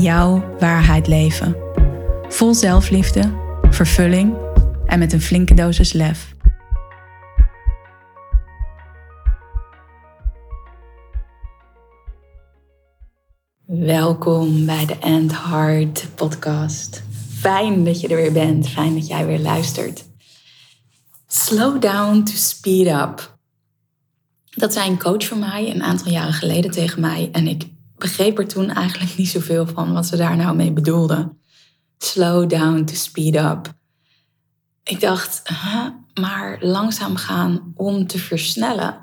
jouw waarheid leven. Vol zelfliefde, vervulling en met een flinke dosis lef. Welkom bij de End Heart podcast. Fijn dat je er weer bent, fijn dat jij weer luistert. Slow down to speed up. Dat zei een coach van mij een aantal jaren geleden tegen mij en ik begreep er toen eigenlijk niet zoveel van wat ze daar nou mee bedoelden. Slow down to speed up. Ik dacht, maar langzaam gaan om te versnellen.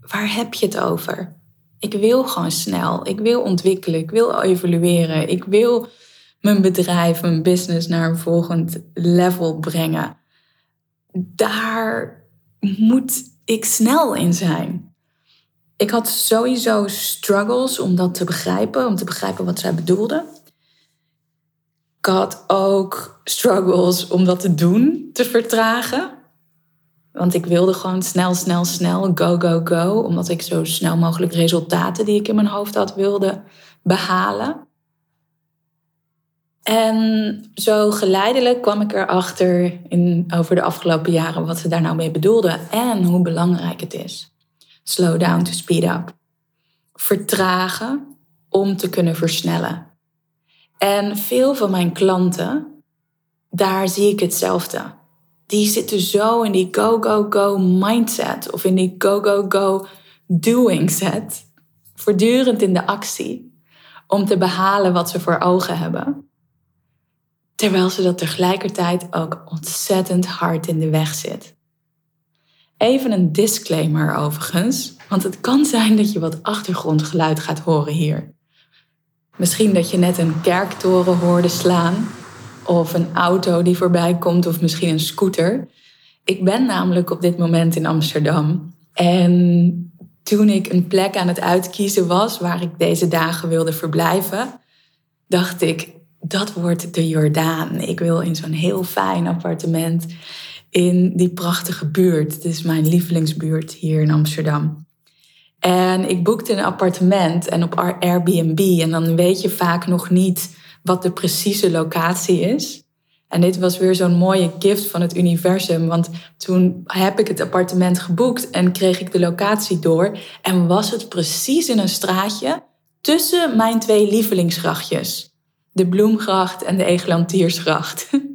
Waar heb je het over? Ik wil gewoon snel. Ik wil ontwikkelen. Ik wil evolueren. Ik wil mijn bedrijf, mijn business naar een volgend level brengen. Daar moet ik snel in zijn ik had sowieso struggles om dat te begrijpen, om te begrijpen wat zij bedoelde. Ik had ook struggles om dat te doen, te vertragen. Want ik wilde gewoon snel, snel, snel, go, go, go. Omdat ik zo snel mogelijk resultaten die ik in mijn hoofd had wilde behalen. En zo geleidelijk kwam ik erachter in, over de afgelopen jaren wat ze daar nou mee bedoelden en hoe belangrijk het is slow down to speed up. Vertragen om te kunnen versnellen. En veel van mijn klanten, daar zie ik hetzelfde. Die zitten zo in die go, go, go mindset of in die go, go, go doing set. Voortdurend in de actie om te behalen wat ze voor ogen hebben. Terwijl ze dat tegelijkertijd ook ontzettend hard in de weg zit. Even een disclaimer overigens, want het kan zijn dat je wat achtergrondgeluid gaat horen hier. Misschien dat je net een kerktoren hoorde slaan, of een auto die voorbij komt, of misschien een scooter. Ik ben namelijk op dit moment in Amsterdam. En toen ik een plek aan het uitkiezen was waar ik deze dagen wilde verblijven, dacht ik, dat wordt de Jordaan. Ik wil in zo'n heel fijn appartement in die prachtige buurt. Het is mijn lievelingsbuurt hier in Amsterdam. En ik boekte een appartement en op Airbnb. En dan weet je vaak nog niet wat de precieze locatie is. En dit was weer zo'n mooie gift van het universum. Want toen heb ik het appartement geboekt en kreeg ik de locatie door. En was het precies in een straatje tussen mijn twee lievelingsgrachtjes. De Bloemgracht en de Egelantiersgracht.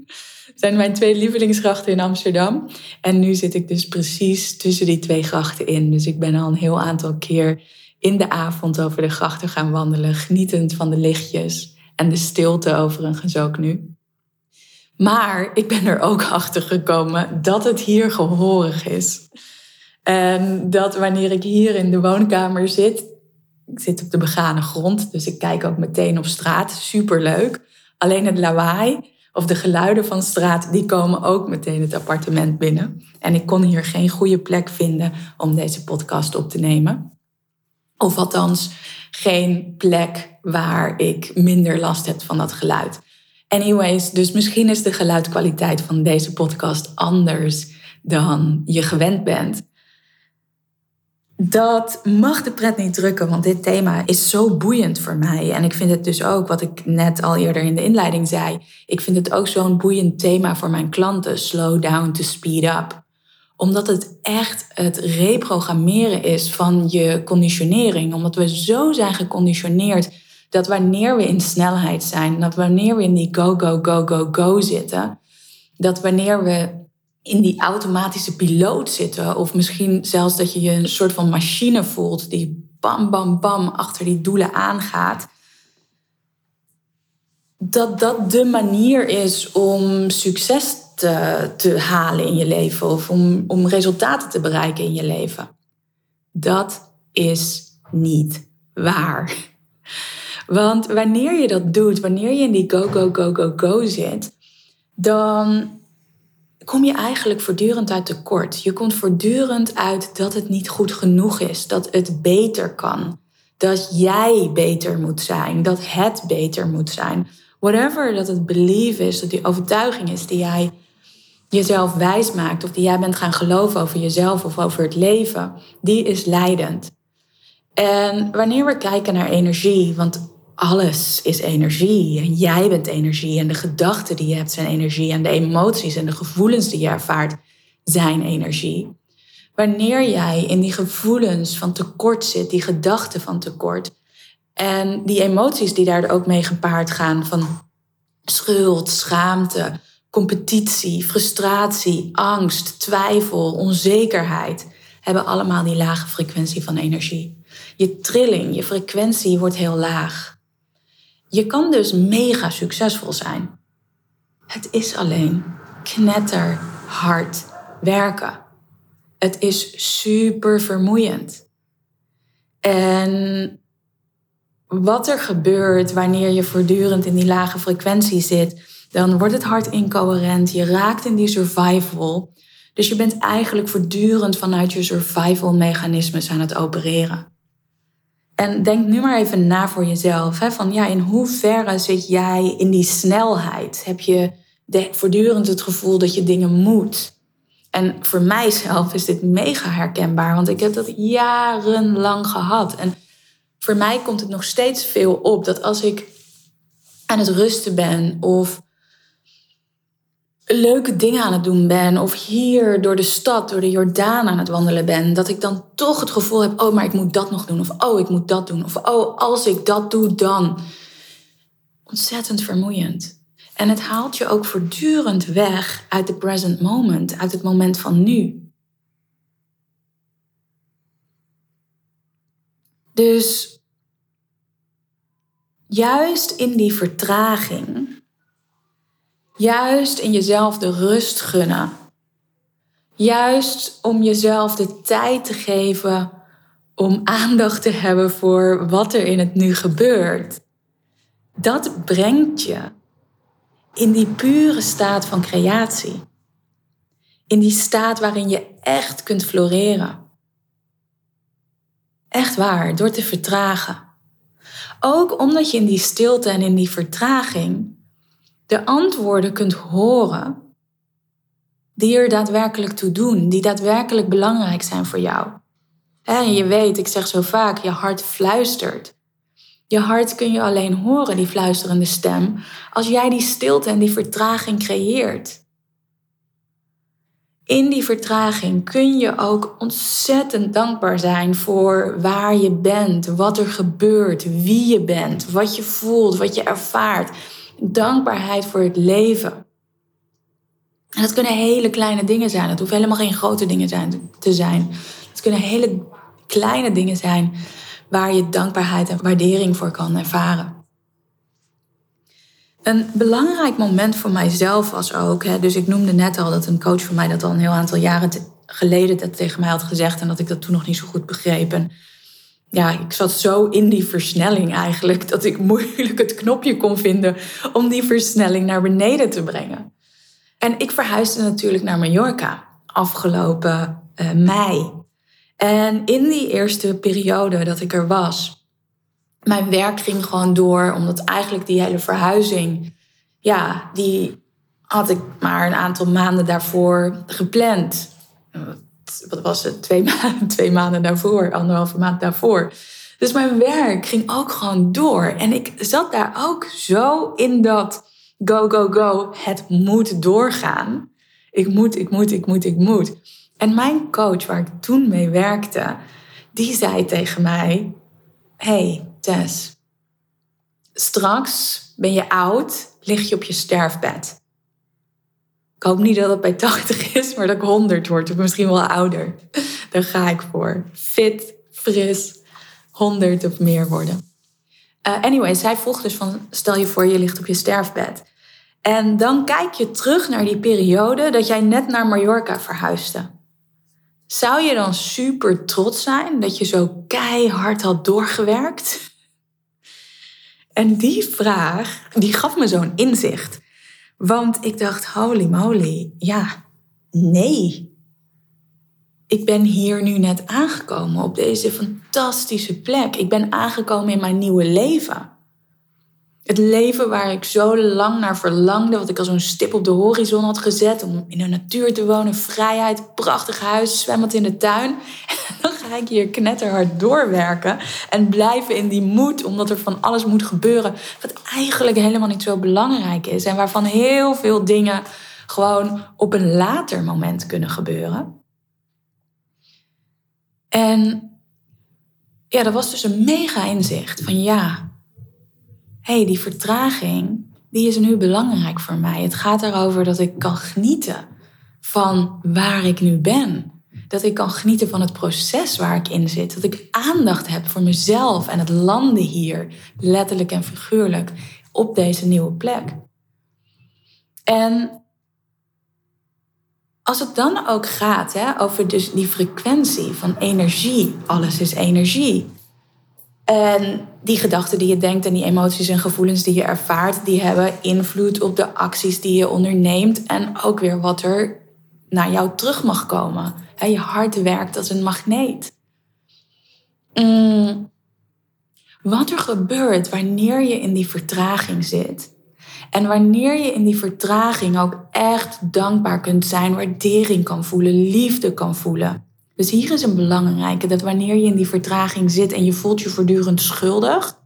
zijn mijn twee lievelingsgrachten in Amsterdam. En nu zit ik dus precies tussen die twee grachten in. Dus ik ben al een heel aantal keer in de avond over de grachten gaan wandelen, genietend van de lichtjes en de stilte overigens ook nu. Maar ik ben er ook achter gekomen dat het hier gehoorig is. En dat wanneer ik hier in de woonkamer zit, ik zit op de begane grond, dus ik kijk ook meteen op straat, superleuk. Alleen het lawaai of de geluiden van straat, die komen ook meteen het appartement binnen. En ik kon hier geen goede plek vinden om deze podcast op te nemen. Of althans, geen plek waar ik minder last heb van dat geluid. Anyways, dus misschien is de geluidkwaliteit van deze podcast anders dan je gewend bent dat mag de pret niet drukken, want dit thema is zo boeiend voor mij. En ik vind het dus ook, wat ik net al eerder in de inleiding zei, ik vind het ook zo'n boeiend thema voor mijn klanten, slow down to speed up. Omdat het echt het reprogrammeren is van je conditionering. Omdat we zo zijn geconditioneerd dat wanneer we in snelheid zijn, dat wanneer we in die go, go, go, go, go zitten, dat wanneer we in die automatische piloot zitten. Of misschien zelfs dat je je een soort van machine voelt die bam, bam, bam achter die doelen aangaat. Dat dat de manier is om succes te, te halen in je leven of om, om resultaten te bereiken in je leven. Dat is niet waar. Want wanneer je dat doet, wanneer je in die go, go, go, go, go zit, dan kom je eigenlijk voortdurend uit tekort. Je komt voortdurend uit dat het niet goed genoeg is, dat het beter kan. Dat jij beter moet zijn, dat het beter moet zijn. Whatever dat het belief is, dat die overtuiging is die jij jezelf wijs maakt of die jij bent gaan geloven over jezelf of over het leven, die is leidend. En wanneer we kijken naar energie, want alles is energie en jij bent energie en de gedachten die je hebt zijn energie en de emoties en de gevoelens die je ervaart zijn energie. Wanneer jij in die gevoelens van tekort zit, die gedachten van tekort en die emoties die daar ook mee gepaard gaan van schuld, schaamte, competitie, frustratie, angst, twijfel, onzekerheid, hebben allemaal die lage frequentie van energie. Je trilling, je frequentie wordt heel laag. Je kan dus mega succesvol zijn. Het is alleen knetterhard werken. Het is super vermoeiend. En wat er gebeurt wanneer je voortdurend in die lage frequentie zit, dan wordt het hart incoherent. Je raakt in die survival. Dus je bent eigenlijk voortdurend vanuit je survival mechanismes aan het opereren. En denk nu maar even na voor jezelf. Hè, van ja, in hoeverre zit jij in die snelheid? Heb je voortdurend het gevoel dat je dingen moet? En voor mijzelf is dit mega herkenbaar, want ik heb dat jarenlang gehad. En voor mij komt het nog steeds veel op dat als ik aan het rusten ben of leuke dingen aan het doen ben of hier door de stad, door de Jordaan aan het wandelen ben, dat ik dan toch het gevoel heb, oh, maar ik moet dat nog doen of oh, ik moet dat doen of oh, als ik dat doe, dan. Ontzettend vermoeiend. En het haalt je ook voortdurend weg uit de present moment, uit het moment van nu. Dus juist in die vertraging Juist in jezelf de rust gunnen. Juist om jezelf de tijd te geven om aandacht te hebben voor wat er in het nu gebeurt. Dat brengt je in die pure staat van creatie. In die staat waarin je echt kunt floreren. Echt waar, door te vertragen. Ook omdat je in die stilte en in die vertraging de antwoorden kunt horen die er daadwerkelijk toe doen, die daadwerkelijk belangrijk zijn voor jou. En je weet, ik zeg zo vaak, je hart fluistert. Je hart kun je alleen horen, die fluisterende stem, als jij die stilte en die vertraging creëert. In die vertraging kun je ook ontzettend dankbaar zijn voor waar je bent, wat er gebeurt, wie je bent, wat je voelt, wat je ervaart dankbaarheid voor het leven. En dat kunnen hele kleine dingen zijn. Het hoeft helemaal geen grote dingen zijn, te zijn. Het kunnen hele kleine dingen zijn waar je dankbaarheid en waardering voor kan ervaren. Een belangrijk moment voor mijzelf was ook, hè, dus ik noemde net al dat een coach van mij dat al een heel aantal jaren geleden dat tegen mij had gezegd en dat ik dat toen nog niet zo goed begreep. En ja, ik zat zo in die versnelling eigenlijk dat ik moeilijk het knopje kon vinden om die versnelling naar beneden te brengen. En ik verhuisde natuurlijk naar Mallorca afgelopen uh, mei. En in die eerste periode dat ik er was, mijn werk ging gewoon door, omdat eigenlijk die hele verhuizing, ja, die had ik maar een aantal maanden daarvoor gepland wat was het, twee, maanden, twee maanden daarvoor, anderhalve maand daarvoor. Dus mijn werk ging ook gewoon door. En ik zat daar ook zo in dat go, go, go. Het moet doorgaan. Ik moet, ik moet, ik moet, ik moet. En mijn coach, waar ik toen mee werkte, die zei tegen mij: Hey Tess, straks ben je oud, lig je op je sterfbed. Ik hoop niet dat het bij 80 is, maar dat ik 100 word of misschien wel ouder. Daar ga ik voor. Fit, fris, 100 of meer worden. Uh, anyway, zij vroeg dus van stel je voor je ligt op je sterfbed. En dan kijk je terug naar die periode dat jij net naar Mallorca verhuisde. Zou je dan super trots zijn dat je zo keihard had doorgewerkt? En die vraag, die gaf me zo'n inzicht. Want ik dacht, holy moly, ja, nee. Ik ben hier nu net aangekomen op deze fantastische plek. Ik ben aangekomen in mijn nieuwe leven. Het leven waar ik zo lang naar verlangde, wat ik als zo'n stip op de horizon had gezet, om in de natuur te wonen, vrijheid, prachtig huis, zwemmend in de tuin. En dan ga ik hier knetterhard doorwerken en blijven in die moed, omdat er van alles moet gebeuren, wat eigenlijk helemaal niet zo belangrijk is en waarvan heel veel dingen gewoon op een later moment kunnen gebeuren. En ja, dat was dus een mega inzicht van ja, hey, die vertraging, die is nu belangrijk voor mij. Het gaat erover dat ik kan genieten van waar ik nu ben. Dat ik kan genieten van het proces waar ik in zit. Dat ik aandacht heb voor mezelf en het landen hier, letterlijk en figuurlijk, op deze nieuwe plek. En als het dan ook gaat hè, over dus die frequentie van energie, alles is energie. En die gedachten die je denkt en die emoties en gevoelens die je ervaart, die hebben invloed op de acties die je onderneemt en ook weer wat er naar jou terug mag komen. Je hart werkt als een magneet. Mm. Wat er gebeurt wanneer je in die vertraging zit. En wanneer je in die vertraging ook echt dankbaar kunt zijn, waardering kan voelen, liefde kan voelen. Dus hier is een belangrijke, dat wanneer je in die vertraging zit en je voelt je voortdurend schuldig,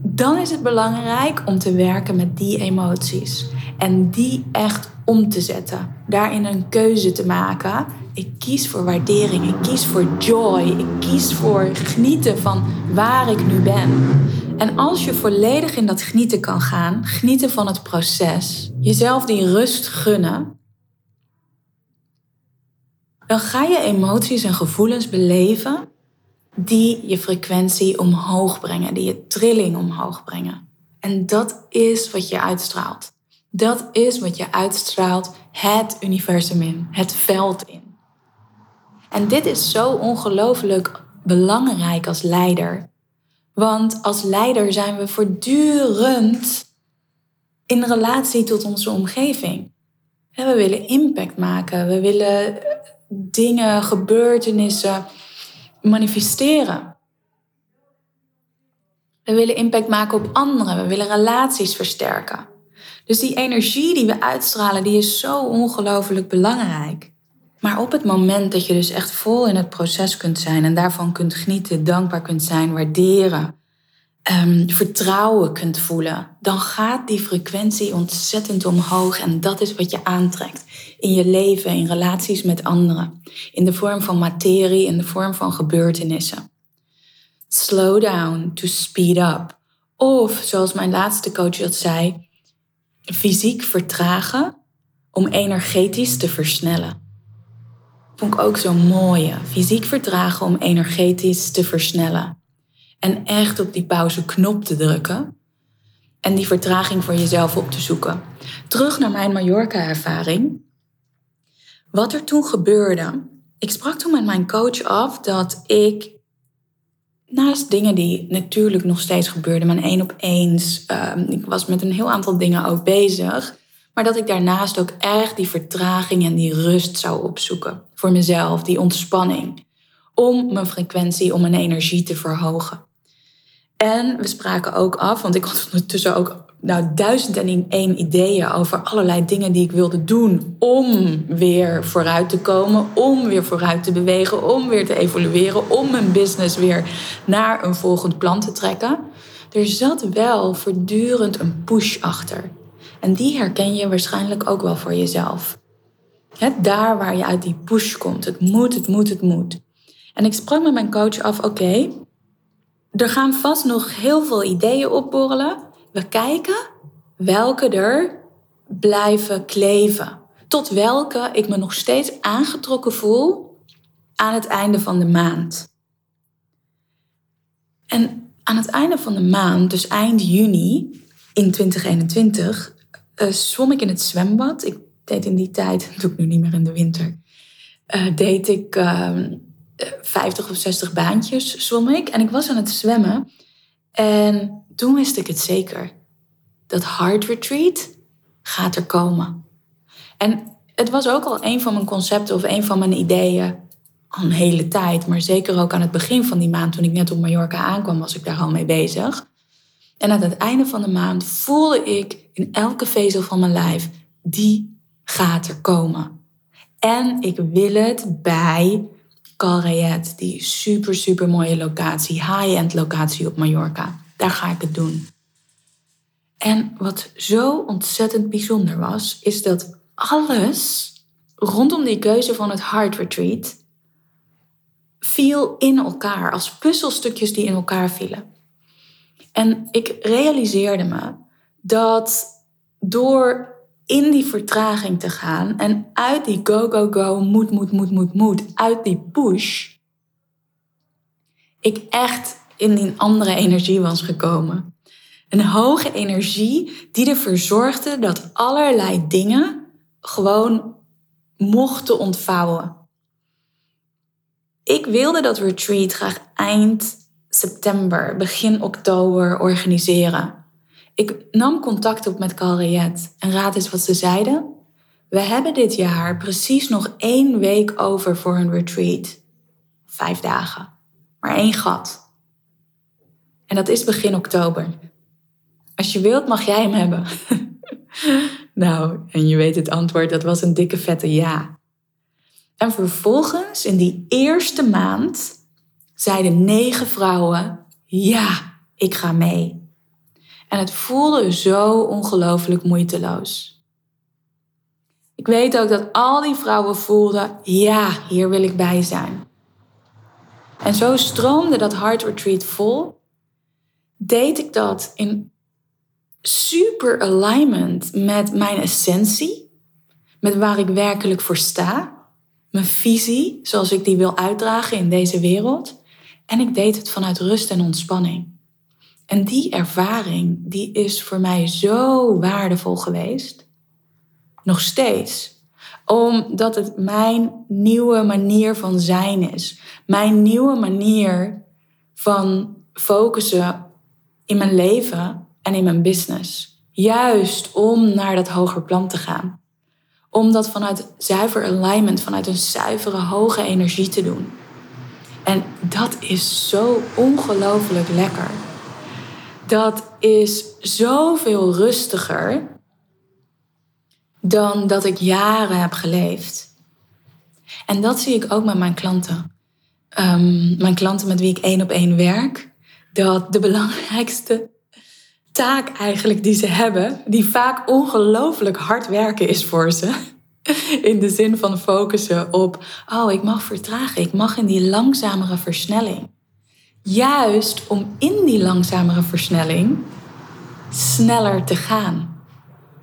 dan is het belangrijk om te werken met die emoties en die echt om te zetten. Daarin een keuze te maken. Ik kies voor waardering, ik kies voor joy, ik kies voor genieten van waar ik nu ben. En als je volledig in dat genieten kan gaan, genieten van het proces, jezelf die rust gunnen, dan ga je emoties en gevoelens beleven die je frequentie omhoog brengen, die je trilling omhoog brengen. En dat is wat je uitstraalt. Dat is wat je uitstraalt het universum in, het veld in. En dit is zo ongelooflijk belangrijk als leider. Want als leider zijn we voortdurend in relatie tot onze omgeving. We willen impact maken, we willen dingen, gebeurtenissen manifesteren. We willen impact maken op anderen. We willen relaties versterken. Dus die energie die we uitstralen, die is zo ongelooflijk belangrijk. Maar op het moment dat je dus echt vol in het proces kunt zijn en daarvan kunt genieten, dankbaar kunt zijn, waarderen, um, vertrouwen kunt voelen, dan gaat die frequentie ontzettend omhoog en dat is wat je aantrekt in je leven, in relaties met anderen, in de vorm van materie, in de vorm van gebeurtenissen. Slow down to speed up. Of zoals mijn laatste coach dat zei, fysiek vertragen om energetisch te versnellen. Vond ik ook zo'n mooie. Fysiek vertragen om energetisch te versnellen. En echt op die pauzeknop te drukken. En die vertraging voor jezelf op te zoeken. Terug naar mijn Mallorca-ervaring. Wat er toen gebeurde. Ik sprak toen met mijn coach af dat ik. Naast dingen die natuurlijk nog steeds gebeurden, mijn één op eens. Ik was met een heel aantal dingen ook bezig. Maar dat ik daarnaast ook echt die vertraging en die rust zou opzoeken. Voor mezelf, die ontspanning. Om mijn frequentie, om mijn energie te verhogen. En we spraken ook af, want ik had ondertussen ook nou, duizend en één ideeën over allerlei dingen die ik wilde doen om weer vooruit te komen, om weer vooruit te bewegen, om weer te evolueren, om mijn business weer naar een volgend plan te trekken. Er zat wel voortdurend een push achter. En die herken je waarschijnlijk ook wel voor jezelf. Het daar waar je uit die push komt. Het moet, het moet, het moet. En ik sprak met mijn coach af, oké, er gaan vast nog heel veel ideeën opborrelen. We kijken welke er blijven kleven. Tot welke ik me nog steeds aangetrokken voel aan het einde van de maand. En aan het einde van de maand, dus eind juni in 2021, uh, zwom ik in het zwembad. Ik deed in die tijd, dat doe ik nu niet meer in de winter, uh, deed ik uh, 50 of 60 baantjes zwom ik. En ik was aan het zwemmen. En toen wist ik het zeker. Dat hard retreat gaat er komen. En het was ook al een van mijn concepten of een van mijn ideeën al een hele tijd. Maar zeker ook aan het begin van die maand, toen ik net op Mallorca aankwam, was ik daar al mee bezig. En aan het einde van de maand voelde ik in elke vezel van mijn lijf, die gaat er komen. En ik wil het bij Calrayet, die super, super mooie locatie, high-end locatie op Mallorca. Daar ga ik het doen. En wat zo ontzettend bijzonder was, is dat alles rondom die keuze van het Heart Retreat viel in elkaar, als puzzelstukjes die in elkaar vielen. En ik realiseerde me dat door in die vertraging te gaan en uit die go, go, go, moet, moet, moet, moet, moet, uit die push, ik echt in die andere energie was gekomen. Een hoge energie die ervoor zorgde dat allerlei dingen gewoon mochten ontvouwen. Ik wilde dat retreat graag eind september, begin oktober organiseren. Ik nam contact op met Calriet en raad eens wat ze zeiden. We hebben dit jaar precies nog één week over voor een retreat. Vijf dagen. Maar één gat. En dat is begin oktober. Als je wilt, mag jij hem hebben. nou, en je weet het antwoord, dat was een dikke vette ja. En vervolgens, in die eerste maand, zeiden negen vrouwen: Ja, ik ga mee. En het voelde zo ongelooflijk moeiteloos. Ik weet ook dat al die vrouwen voelden: Ja, hier wil ik bij zijn. En zo stroomde dat Heart Retreat vol. Deed ik dat in super alignment met mijn essentie, met waar ik werkelijk voor sta, mijn visie zoals ik die wil uitdragen in deze wereld. En ik deed het vanuit rust en ontspanning. En die ervaring, die is voor mij zo waardevol geweest. Nog steeds. Omdat het mijn nieuwe manier van zijn is. Mijn nieuwe manier van focussen in mijn leven en in mijn business. Juist om naar dat hoger plan te gaan. Om dat vanuit zuiver alignment, vanuit een zuivere hoge energie te doen. En dat is zo ongelooflijk lekker. Dat is zoveel rustiger dan dat ik jaren heb geleefd. En dat zie ik ook met mijn klanten. Ehm, mijn klanten met wie ik één op één werk. Dat de belangrijkste taak eigenlijk die ze hebben, die vaak ongelooflijk hard werken is voor ze. In de zin van focussen op, oh, ik mag vertragen, ik mag in die langzamere versnelling. Juist om in die langzamere versnelling sneller te gaan.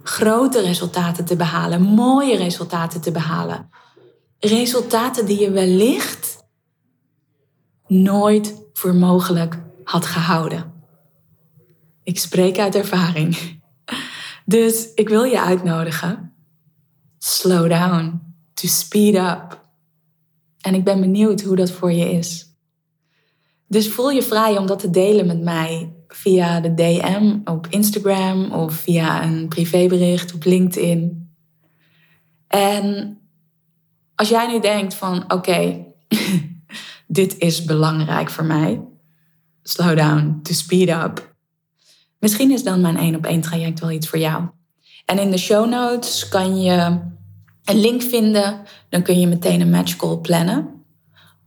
Grote resultaten te behalen, mooie resultaten te behalen. Resultaten die je wellicht nooit voor mogelijk had gehouden. Ik spreek uit ervaring. Dus ik wil je uitnodigen. Slow down, to speed up. En ik ben benieuwd hoe dat voor je is. Dus voel je vrij om dat te delen met mij via de DM op Instagram of via een privébericht op LinkedIn. En als jij nu denkt van oké, dit is belangrijk voor mij. Slow down, to speed up. Misschien is dan mijn één op één traject wel iets voor jou. En in de show notes kan je een link vinden. Dan kun je meteen een match call plannen.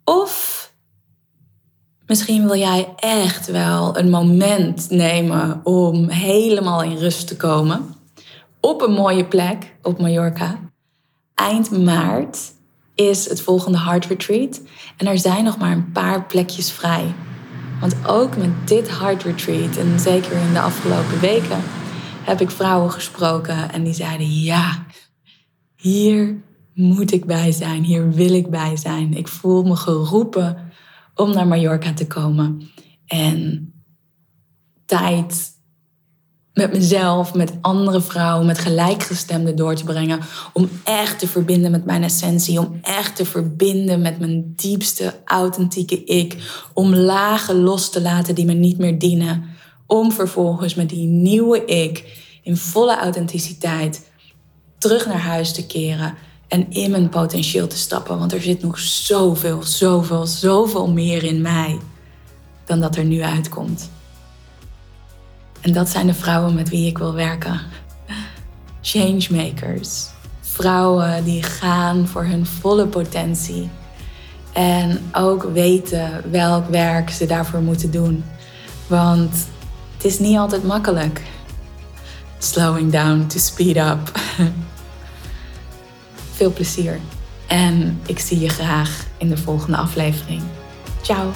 Of misschien wil jij echt wel een moment nemen om helemaal in rust te komen. Op een mooie plek op Mallorca. Eind maart is het volgende Heart Retreat. En er zijn nog maar een paar plekjes vrij. Want ook met dit Heart Retreat, en zeker in de afgelopen weken, heb ik vrouwen gesproken en die zeiden: Ja, hier moet ik bij zijn, hier wil ik bij zijn. Ik voel me geroepen om naar Mallorca te komen en tijd met mezelf, met andere vrouwen, met gelijkgestemden door te brengen. Om echt te verbinden met mijn essentie. Om echt te verbinden met mijn diepste, authentieke ik. Om lagen los te laten die me niet meer dienen. Om vervolgens met die nieuwe ik in volle authenticiteit terug naar huis te keren. En in mijn potentieel te stappen. Want er zit nog zoveel, zoveel, zoveel meer in mij dan dat er nu uitkomt. En dat zijn de vrouwen met wie ik wil werken. Changemakers. Vrouwen die gaan voor hun volle potentie. En ook weten welk werk ze daarvoor moeten doen. Want het is niet altijd makkelijk. Slowing down to speed up. Veel plezier. En ik zie je graag in de volgende aflevering. Ciao.